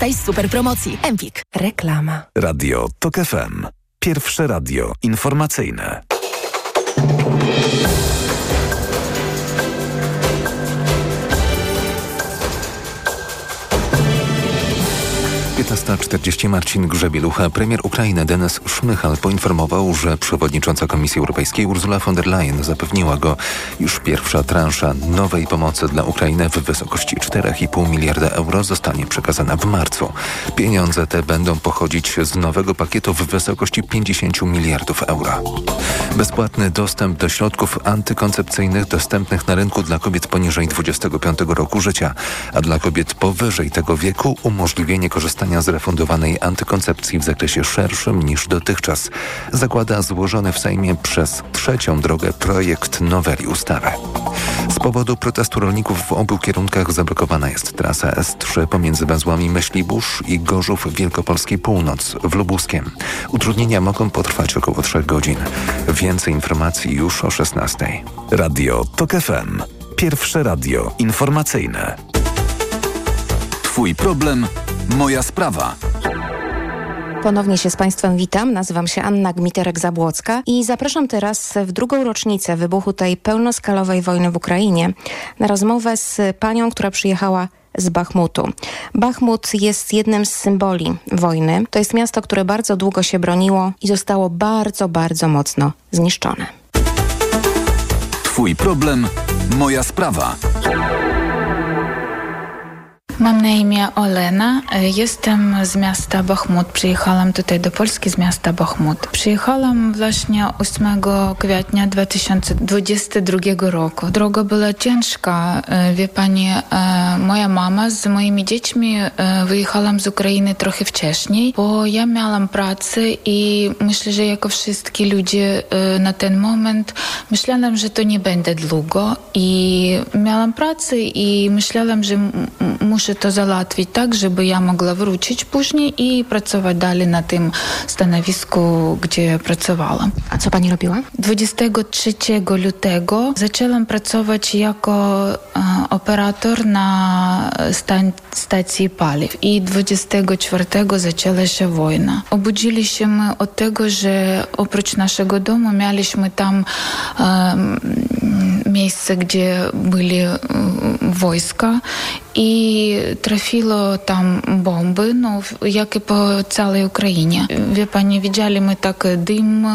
Korzystaj z super promocji. Empik. Reklama. Radio TOK FM. Pierwsze radio informacyjne. 15.40 Marcin Grzebielucha. Premier Ukrainy Denis Szmychal poinformował, że przewodnicząca Komisji Europejskiej Ursula von der Leyen zapewniła go, iż pierwsza transza nowej pomocy dla Ukrainy w wysokości 4,5 miliarda euro zostanie przekazana w marcu. Pieniądze te będą pochodzić z nowego pakietu w wysokości 50 miliardów euro. Bezpłatny dostęp do środków antykoncepcyjnych dostępnych na rynku dla kobiet poniżej 25 roku życia, a dla kobiet powyżej tego wieku umożliwienie korzystania z refundowanej antykoncepcji w zakresie szerszym niż dotychczas, zakłada złożony w Sejmie przez trzecią drogę projekt noweli ustawy. Z powodu protestu rolników w obu kierunkach zablokowana jest trasa S3 pomiędzy węzłami Myślibórz i Gorzów Wielkopolskiej Północ w Lubuskiem. Utrudnienia mogą potrwać około 3 godzin. Więcej informacji już o 16. Radio TOK FM. Pierwsze radio informacyjne. Twój problem Moja sprawa. Ponownie się z Państwem witam. Nazywam się Anna Gmiterek-Zabłocka i zapraszam teraz w drugą rocznicę wybuchu tej pełnoskalowej wojny w Ukrainie na rozmowę z panią, która przyjechała z Bachmutu. Bachmut jest jednym z symboli wojny. To jest miasto, które bardzo długo się broniło i zostało bardzo, bardzo mocno zniszczone. Twój problem, moja sprawa. Mam na imię Olena. Jestem z miasta Bachmut. Przyjechałam tutaj do Polski z miasta Bachmut. Przyjechałam właśnie 8 kwietnia 2022 roku. Droga była ciężka. Wie pani, moja mama z moimi dziećmi wyjechałam z Ukrainy trochę wcześniej, bo ja miałam pracę i myślę, że jako wszyscy ludzie na ten moment myślałam, że to nie będzie długo i miałam pracę i myślałam, że muszę muszę to załatwić tak, żeby ja mogła wrócić później i pracować dalej na tym stanowisku, gdzie pracowałam. A co pani robiła? 23 lutego zaczęłam pracować jako e, operator na stacji paliw i 24 zaczęła się wojna. Obudziliśmy od tego, że oprócz naszego domu mieliśmy tam e, miejsce, gdzie byli e, wojska i trafiło tam bomby, no, jak i po całej Ukrainie. Wie pani, widzieli my tak dym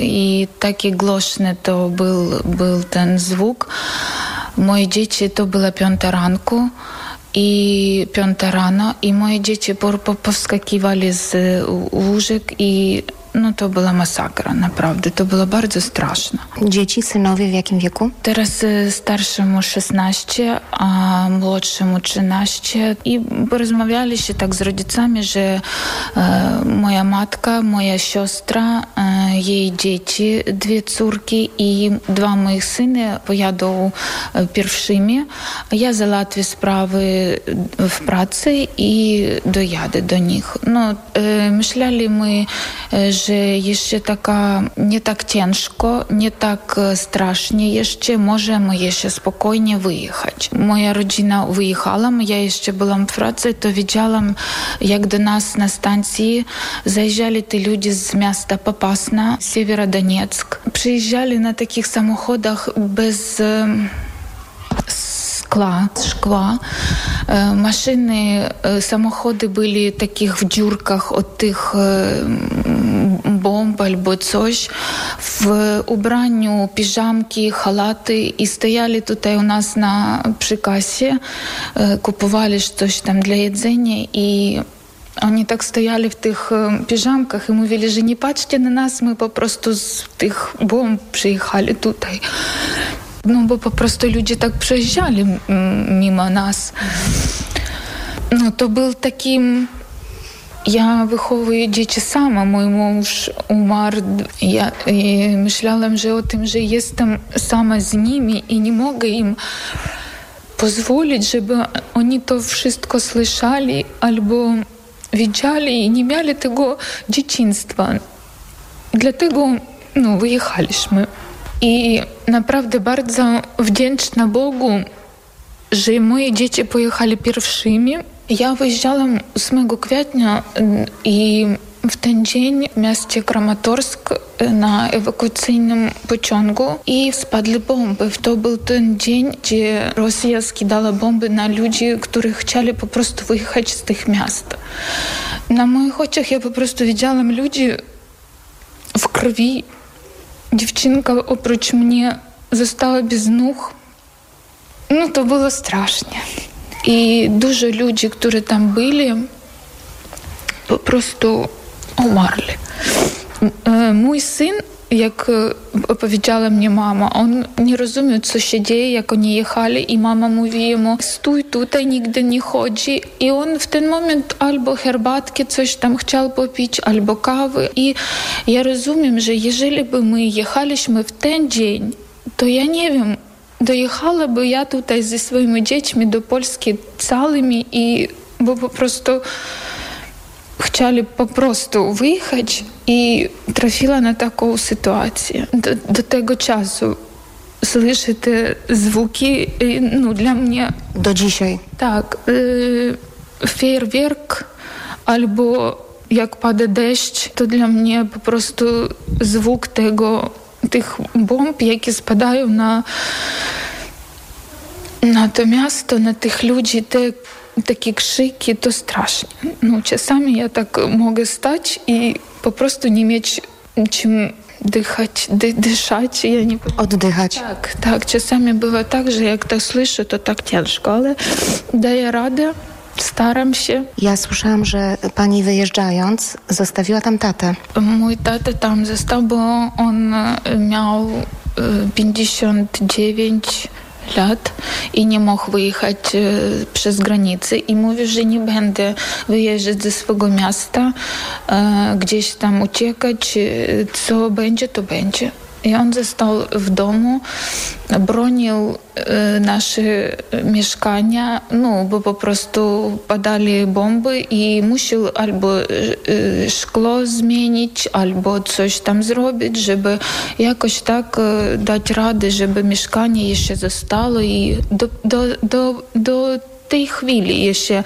i taki głośny to był, był ten zwuk. Moje dzieci to była piąta ranku i piąta rano i moje dzieci powskakiwali z łóżek i no to była masakra, naprawdę. To było bardzo straszne. Dzieci, synowie w jakim wieku? Teraz starszemu 16, a młodszemu 13 i porozmawialiśmy tak z rodzicami, że e, moja matka, moja siostra, e, jej dzieci, dwie córki i dwa moich syny pojadą e, pierwszymi. Ja załatwię sprawy w pracy i dojadę do nich. No, e, myśleli my, że tak ciężko, nie tak strasznie jeszcze, możemy jeszcze spokojnie wyjechać. Moja rodzina wyjechała, ja jeszcze byłam w pracy, to widziałam, jak do nas na stacji zajeżdżali te ludzie z miasta Popasna, Sieverodonieck. Przyjeżdżali na takich samochodach bez skła, szkła. Maszyny, samochody byli takich w dziurkach od tych пальбы coś w ubraniu piżamki, halaty i stojali tutaj u nas na przy kasie, kupowali coś tam dla jedzenia i Oni стояли в тих е, піжамках і мовили, що не бачите на нас, ми просто з тих бомб приїхали тут. Ну, бо попросту люди так проїжджали мимо нас. Ну, то був таким ja wychowuję dzieci sama. Mój mąż umarł. Ja myślałam, że o tym, że jestem sama z nimi i nie mogę im pozwolić, żeby oni to wszystko słyszeli albo widzieli i nie mieli tego dzieciństwa. Dlatego no, wyjechaliśmy. I naprawdę bardzo wdzięczna Bogu, że moje dzieci pojechali pierwszymi, Ja wyjeżdżałam 8 kwietnia i w ten dzień w mieście Kramatorsk na ewakuacyjnym pociągu i spadły bomby. To był ten dzień, gdzie Rosja skidała bomby na ludzi, którzy chcieli po prostu wyjechać z tych miast. Na moich oczach ja po prostu widziałam ludzi w krwi. Dziewczynka oprócz mnie została bez nóg. No to było strasznie. I dużo ludzi, którzy tam byli, po prostu umarli. Mój syn, jak opowiedziała mnie mama, on nie rozumiał, co się dzieje, jak oni jechali i mama mówi mu, stój tutaj, nigdy nie chodzi. I on w ten moment albo herbatki coś tam chciał popić, albo kawy. I ja rozumiem, że jeżeli by my jechaliśmy w ten dzień, to ja nie dojechała ja tutaj ze swoimi dziećmi do Polski całymi i bo po prostu chcieli po prostu wyjechać i trafiła na taką sytuację. Do, do tego czasu słyszę te zwuki, no dla mnie... Do dzisiaj? Tak. Y, fajerwerk albo jak pada deszcz, to dla mnie po prostu zwuk tego, tych bomb, jakie spadają na, na to miasto, na tych ludzi, te takie krzyki, to strasznie. No, czasami ja tak mogę stać i po prostu nie mieć czym dychać, dy, dyszać. Ja nie... Oddychać. Tak, tak. Czasami bywa tak, że jak to słyszę, to tak ciężko, ale daję radę. Staram się. Ja słyszałam, że pani wyjeżdżając zostawiła tam tatę. Mój tata tam został, bo on miał 59 lat i nie mógł wyjechać przez granicę i mówi, że nie będę wyjeżdżać ze swojego miasta, gdzieś tam uciekać, co będzie, to będzie. I on został w domu, bronił nasze mieszkania, no bo po prostu padali bomby i musiał albo szkło zmienić, albo coś tam zrobić, żeby jakoś tak dać radę, żeby mieszkanie jeszcze zostało i do, do, do, do tej chwili jeszcze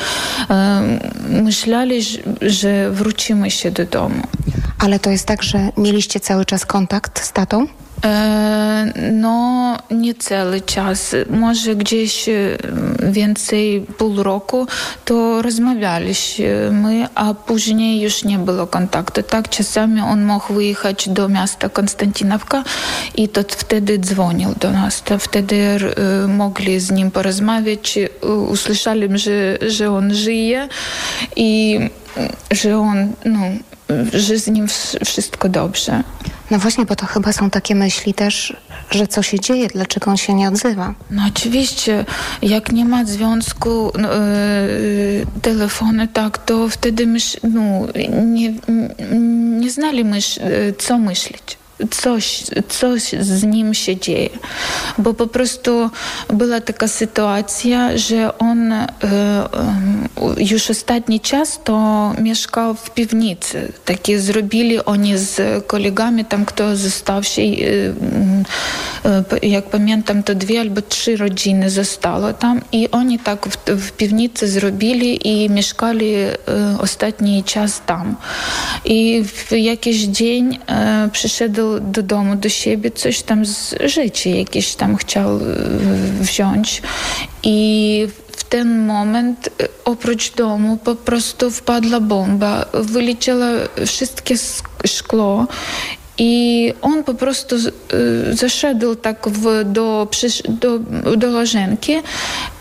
myśleli, że wrócimy się do domu. Ale to jest tak, że mieliście cały czas kontakt z tatą? No, nie cały czas. Może gdzieś więcej pół roku to rozmawialiśmy, a później już nie było kontaktu. Tak, czasami on mógł wyjechać do miasta Konstantynowka i to wtedy dzwonił do nas. To wtedy mogli z nim porozmawiać. Usłyszeli, że, że on żyje i że on, no, że z nim wszystko dobrze. No właśnie, bo to chyba są takie myśli też, że co się dzieje, dlaczego on się nie odzywa. No oczywiście, jak nie ma związku no, yy, telefonu, tak, to wtedy mysz, no, nie, nie znali mysz, co myśleć coś, coś z nim się dzieje. Bo po prostu była taka sytuacja, że on e, już ostatni czas to mieszkał w piwnicy. Takie zrobili oni z kolegami, tam kto został się, e, e, jak pamiętam, to dwie albo trzy rodziny zostało tam i oni tak w, w piwnicy zrobili i mieszkali ostatni czas tam. I w jakiś dzień przyszedł do domu, do siebie, coś tam z życia jakieś tam chciał wziąć. I w ten moment oprócz domu po prostu wpadła bomba, wyleciało wszystkie szkło i on po prostu zaszedł tak w, do, łazienki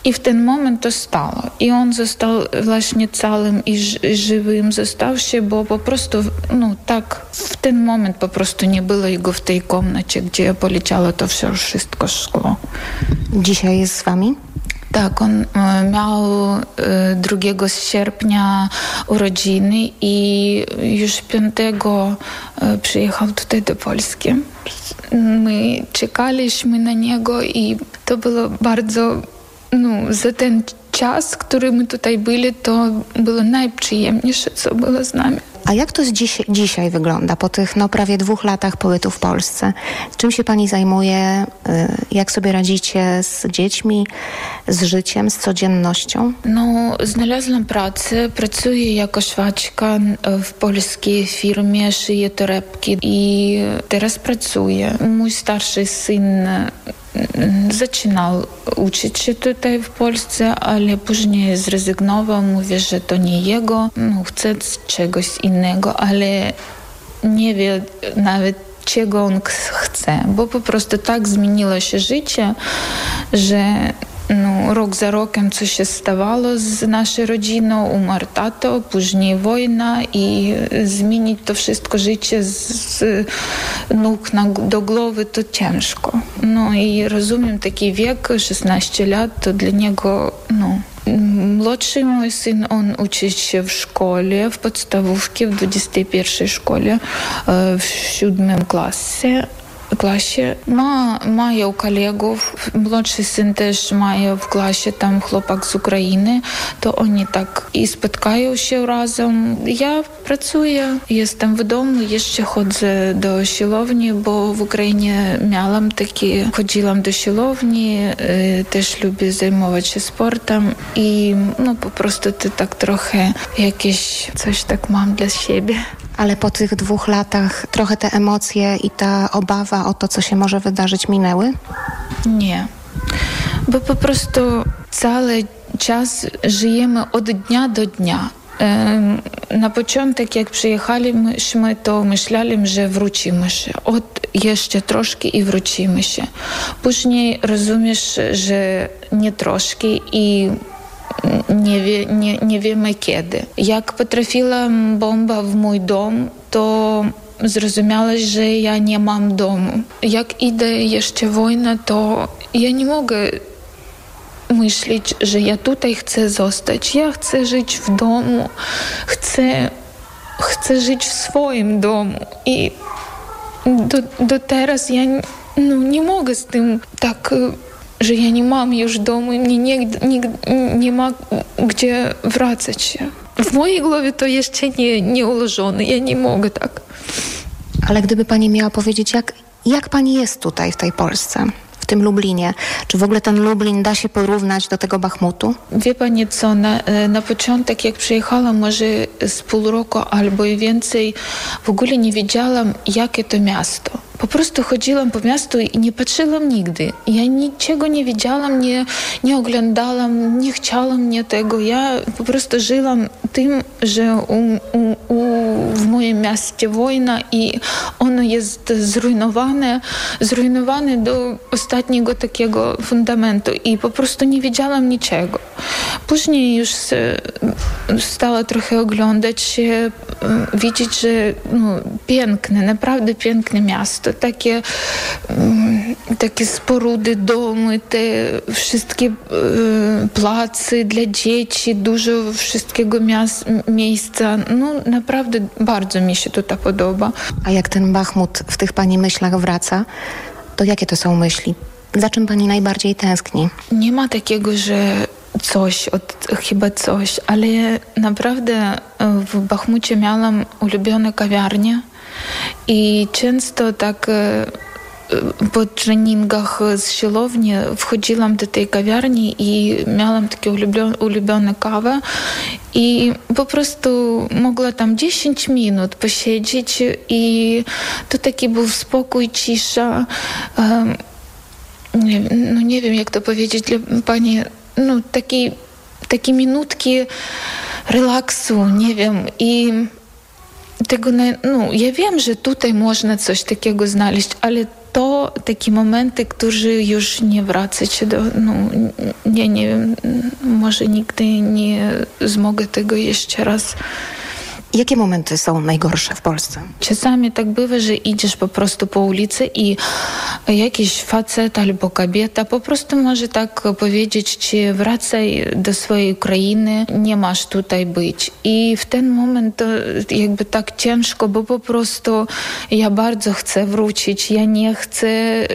i w ten moment to stało. I on został właśnie całym i żywym został się, bo po prostu, no tak, w ten moment po prostu nie było jego w tej komnacie, gdzie poleciało to wszystko szkło. Dzisiaj jest z wami? Tak, on miał 2 sierpnia urodziny i już 5 przyjechał tutaj do Polski. My czekaliśmy na niego i to było bardzo, no, za ten czas, który my tutaj byli, to było najprzyjemniejsze, co było z nami. A jak to dziś, dzisiaj wygląda po tych no, prawie dwóch latach pobytu w Polsce? Czym się pani zajmuje? Y, jak sobie radzicie z dziećmi, z życiem, z codziennością? No, znalazłam pracę. Pracuję jako szwaczka w polskiej firmie, szyję torebki i teraz pracuję. Mój starszy syn zaczynał uczyć się tutaj w Polsce, ale później zrezygnował. Mówi, że to nie jego, no, chce czegoś innego, ale nie wie nawet czego on chce, bo po prostu tak zmieniło się życie, że no, rok za rokiem coś się stawało z naszą rodziną, umarł tato, później wojna i zmienić to wszystko życie z, z nóg na, do głowy to ciężko. No i rozumiem taki wiek, 16 lat, to dla niego no, Młodszy mój syn, on uczy się w szkole, w podstawówce, w 21 szkole, w siódmym klasie klasie. Ma, mają kolegów, młodszy syn też mają w klasie tam chłopak z Ukrainy, to oni tak i spotkają się razem. Ja pracuję, jestem w domu, jeszcze chodzę do siłowni, bo w Ukrainie miałam taki, chodziłam do siłowni, też lubię zajmować się sportem i no po prostu ty tak trochę jakieś coś tak mam dla siebie. Ale po tych dwóch latach trochę te emocje i ta obawa o to, co się może wydarzyć, minęły? Nie. Bo po prostu cały czas żyjemy od dnia do dnia. Na początek, jak przyjechaliśmy, to myślałem, że wrócimy się. Od jeszcze troszkę i wrócimy się. Później rozumiesz, że nie troszkę i nie, wie, nie, nie wiemy kiedy. Jak potrafiła bomba w mój dom, to zrozumiałeś, że ja nie mam domu. Jak idę jeszcze wojna, to ja nie mogę myśleć, że ja tutaj chcę zostać. Ja chcę żyć w domu, chcę, chcę żyć w swoim domu. I do, do teraz ja no, nie mogę z tym tak że ja nie mam już domu i mnie nigdy, nigdy nie ma gdzie wracać się. W mojej głowie to jeszcze nie, nie ułożone. Ja nie mogę tak. Ale gdyby pani miała powiedzieć, jak, jak pani jest tutaj w tej Polsce? w tym Lublinie. Czy w ogóle ten Lublin da się porównać do tego Bachmutu? Wie pani co, na, na początek jak przyjechałam może z pół roku albo i więcej, w ogóle nie wiedziałam jakie to miasto. Po prostu chodziłam po miastu i nie patrzyłam nigdy. Ja niczego nie widziałam, nie, nie oglądałam, nie chciałam mnie tego. Ja po prostu żyłam tym, że u, u, u, w moim mieście wojna i ono jest zrujnowane, zrujnowane do ostatniego takiego fundamentu i po prostu nie widziałam niczego. Później już stała trochę oglądać widzieć, że no, piękne, naprawdę piękne miasto takie, mm, takie sporudy, domy, te wszystkie e, placy dla dzieci, dużo wszystkiego miejsca. No naprawdę bardzo mi się tutaj podoba. A jak ten Bachmut w tych pani myślach wraca, to jakie to są myśli? Za czym pani najbardziej tęskni? Nie ma takiego, że coś, od, chyba coś, ale naprawdę w Bachmucie miałam ulubione kawiarnie i często tak po treningach z siłowni wchodziłam do tej kawiarni i miałam takie ulubione, ulubione kawę i po prostu mogła tam 10 minut posiedzieć i to taki był spokój, cisza. Nie, no nie wiem, jak to powiedzieć dla pani, no takie, takie minutki relaksu, nie wiem. I tego, no, ja wiem, że tutaj można coś takiego znaleźć, ale to takie momenty, które już nie wracać do, no, nie, nie wiem, może nigdy nie zmogę tego jeszcze raz Jakie momenty są najgorsze w Polsce? Czasami tak bywa, że idziesz po prostu po ulicy i jakiś facet albo kobieta po prostu może tak powiedzieć ci wracaj do swojej Ukrainy, nie masz tutaj być. I w ten moment jakby tak ciężko, bo po prostu ja bardzo chcę wrócić, ja nie chcę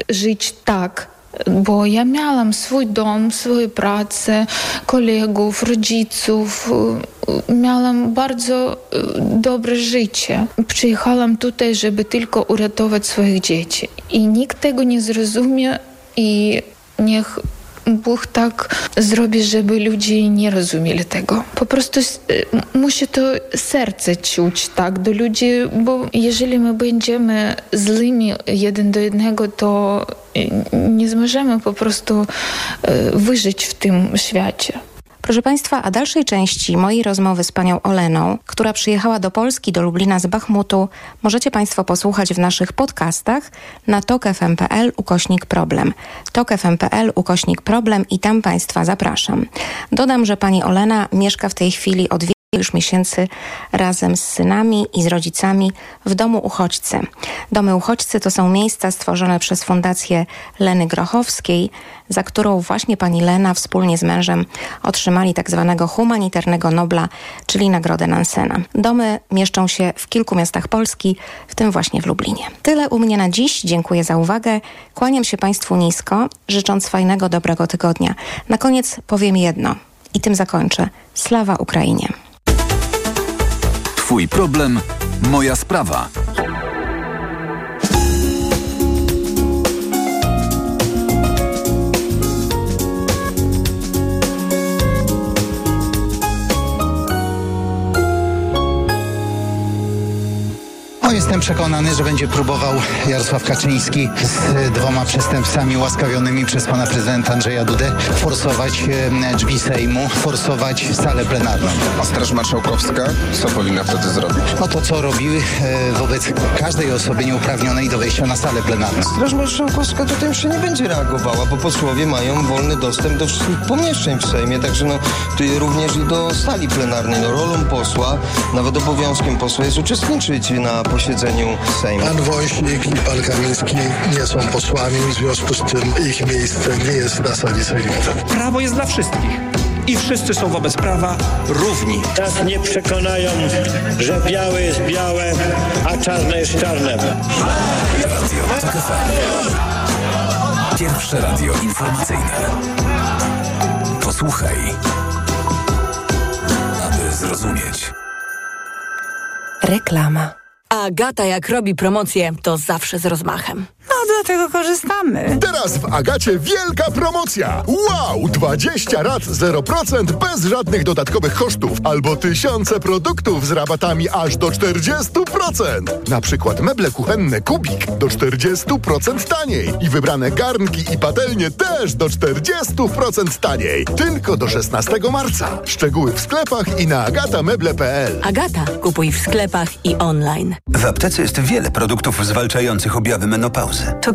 żyć tak bo ja miałam swój dom, swoją pracę, kolegów, rodziców. Miałam bardzo dobre życie. Przyjechałam tutaj, żeby tylko uratować swoich dzieci. I nikt tego nie zrozumie i niech Bóg tak zrobi, żeby ludzie nie rozumieli tego. Po prostu musi to serce czuć tak do ludzi, bo jeżeli my będziemy złymi jeden do jednego, to nie możemy po prostu wyżyć w tym świecie. Proszę Państwa, a dalszej części mojej rozmowy z panią Oleną, która przyjechała do Polski, do Lublina z Bachmutu, możecie Państwo posłuchać w naszych podcastach na tokfm.pl ukośnik problem. tokfm.pl ukośnik problem i tam Państwa zapraszam. Dodam, że pani Olena mieszka w tej chwili od już miesięcy razem z synami i z rodzicami w domu uchodźcy. Domy uchodźcy to są miejsca stworzone przez Fundację Leny Grochowskiej, za którą właśnie pani Lena wspólnie z mężem otrzymali tak zwanego humanitarnego Nobla, czyli Nagrodę Nansena. Domy mieszczą się w kilku miastach Polski, w tym właśnie w Lublinie. Tyle u mnie na dziś. Dziękuję za uwagę. Kłaniam się Państwu nisko, życząc fajnego, dobrego tygodnia. Na koniec powiem jedno i tym zakończę. Slawa Ukrainie! Twój problem, moja sprawa. No, jestem przekonany, że będzie próbował Jarosław Kaczyński z dwoma przestępcami łaskawionymi przez pana prezydenta Andrzeja Dudę forsować e, drzwi Sejmu, forsować salę plenarną. A Straż Marszałkowska co powinna wtedy zrobić? No to co robiły e, wobec każdej osoby nieuprawnionej do wejścia na salę plenarną. Straż Marszałkowska tutaj już nie będzie reagowała, bo posłowie mają wolny dostęp do wszystkich pomieszczeń w Sejmie, także no tutaj również i do sali plenarnej. No, rolą posła, nawet obowiązkiem posła jest uczestniczyć na posiedzeniu Sejmu. Pan Woźnik i pan Kamiński nie są posłami, w związku z tym ich miejsce nie jest na sali sejmowej. Prawo jest dla wszystkich i wszyscy są wobec prawa równi. Nas nie przekonają, że białe jest białe, a czarne jest czarne. Pierwsze radio informacyjne. Posłuchaj, aby zrozumieć. Reklama. Agata jak robi promocję, to zawsze z rozmachem. Dlatego korzystamy. Teraz w Agacie wielka promocja. Wow! 20 rat 0% bez żadnych dodatkowych kosztów albo tysiące produktów z rabatami aż do 40%. Na przykład meble kuchenne Kubik do 40% taniej i wybrane garnki i patelnie też do 40% taniej. Tylko do 16 marca. Szczegóły w sklepach i na agatameble.pl. Agata, kupuj w sklepach i online. W aptece jest wiele produktów zwalczających objawy menopauzy. To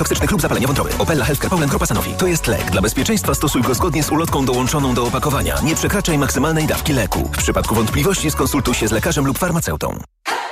toksycznych lub zapalenia wątroby. Opella Healthcare Poland Grupa Sanofi. To jest lek. Dla bezpieczeństwa stosuj go zgodnie z ulotką dołączoną do opakowania. Nie przekraczaj maksymalnej dawki leku. W przypadku wątpliwości skonsultuj się z lekarzem lub farmaceutą.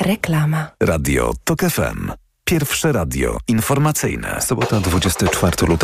Reklama. Radio TOK FM. Pierwsze radio informacyjne. Sobota 24 lutego.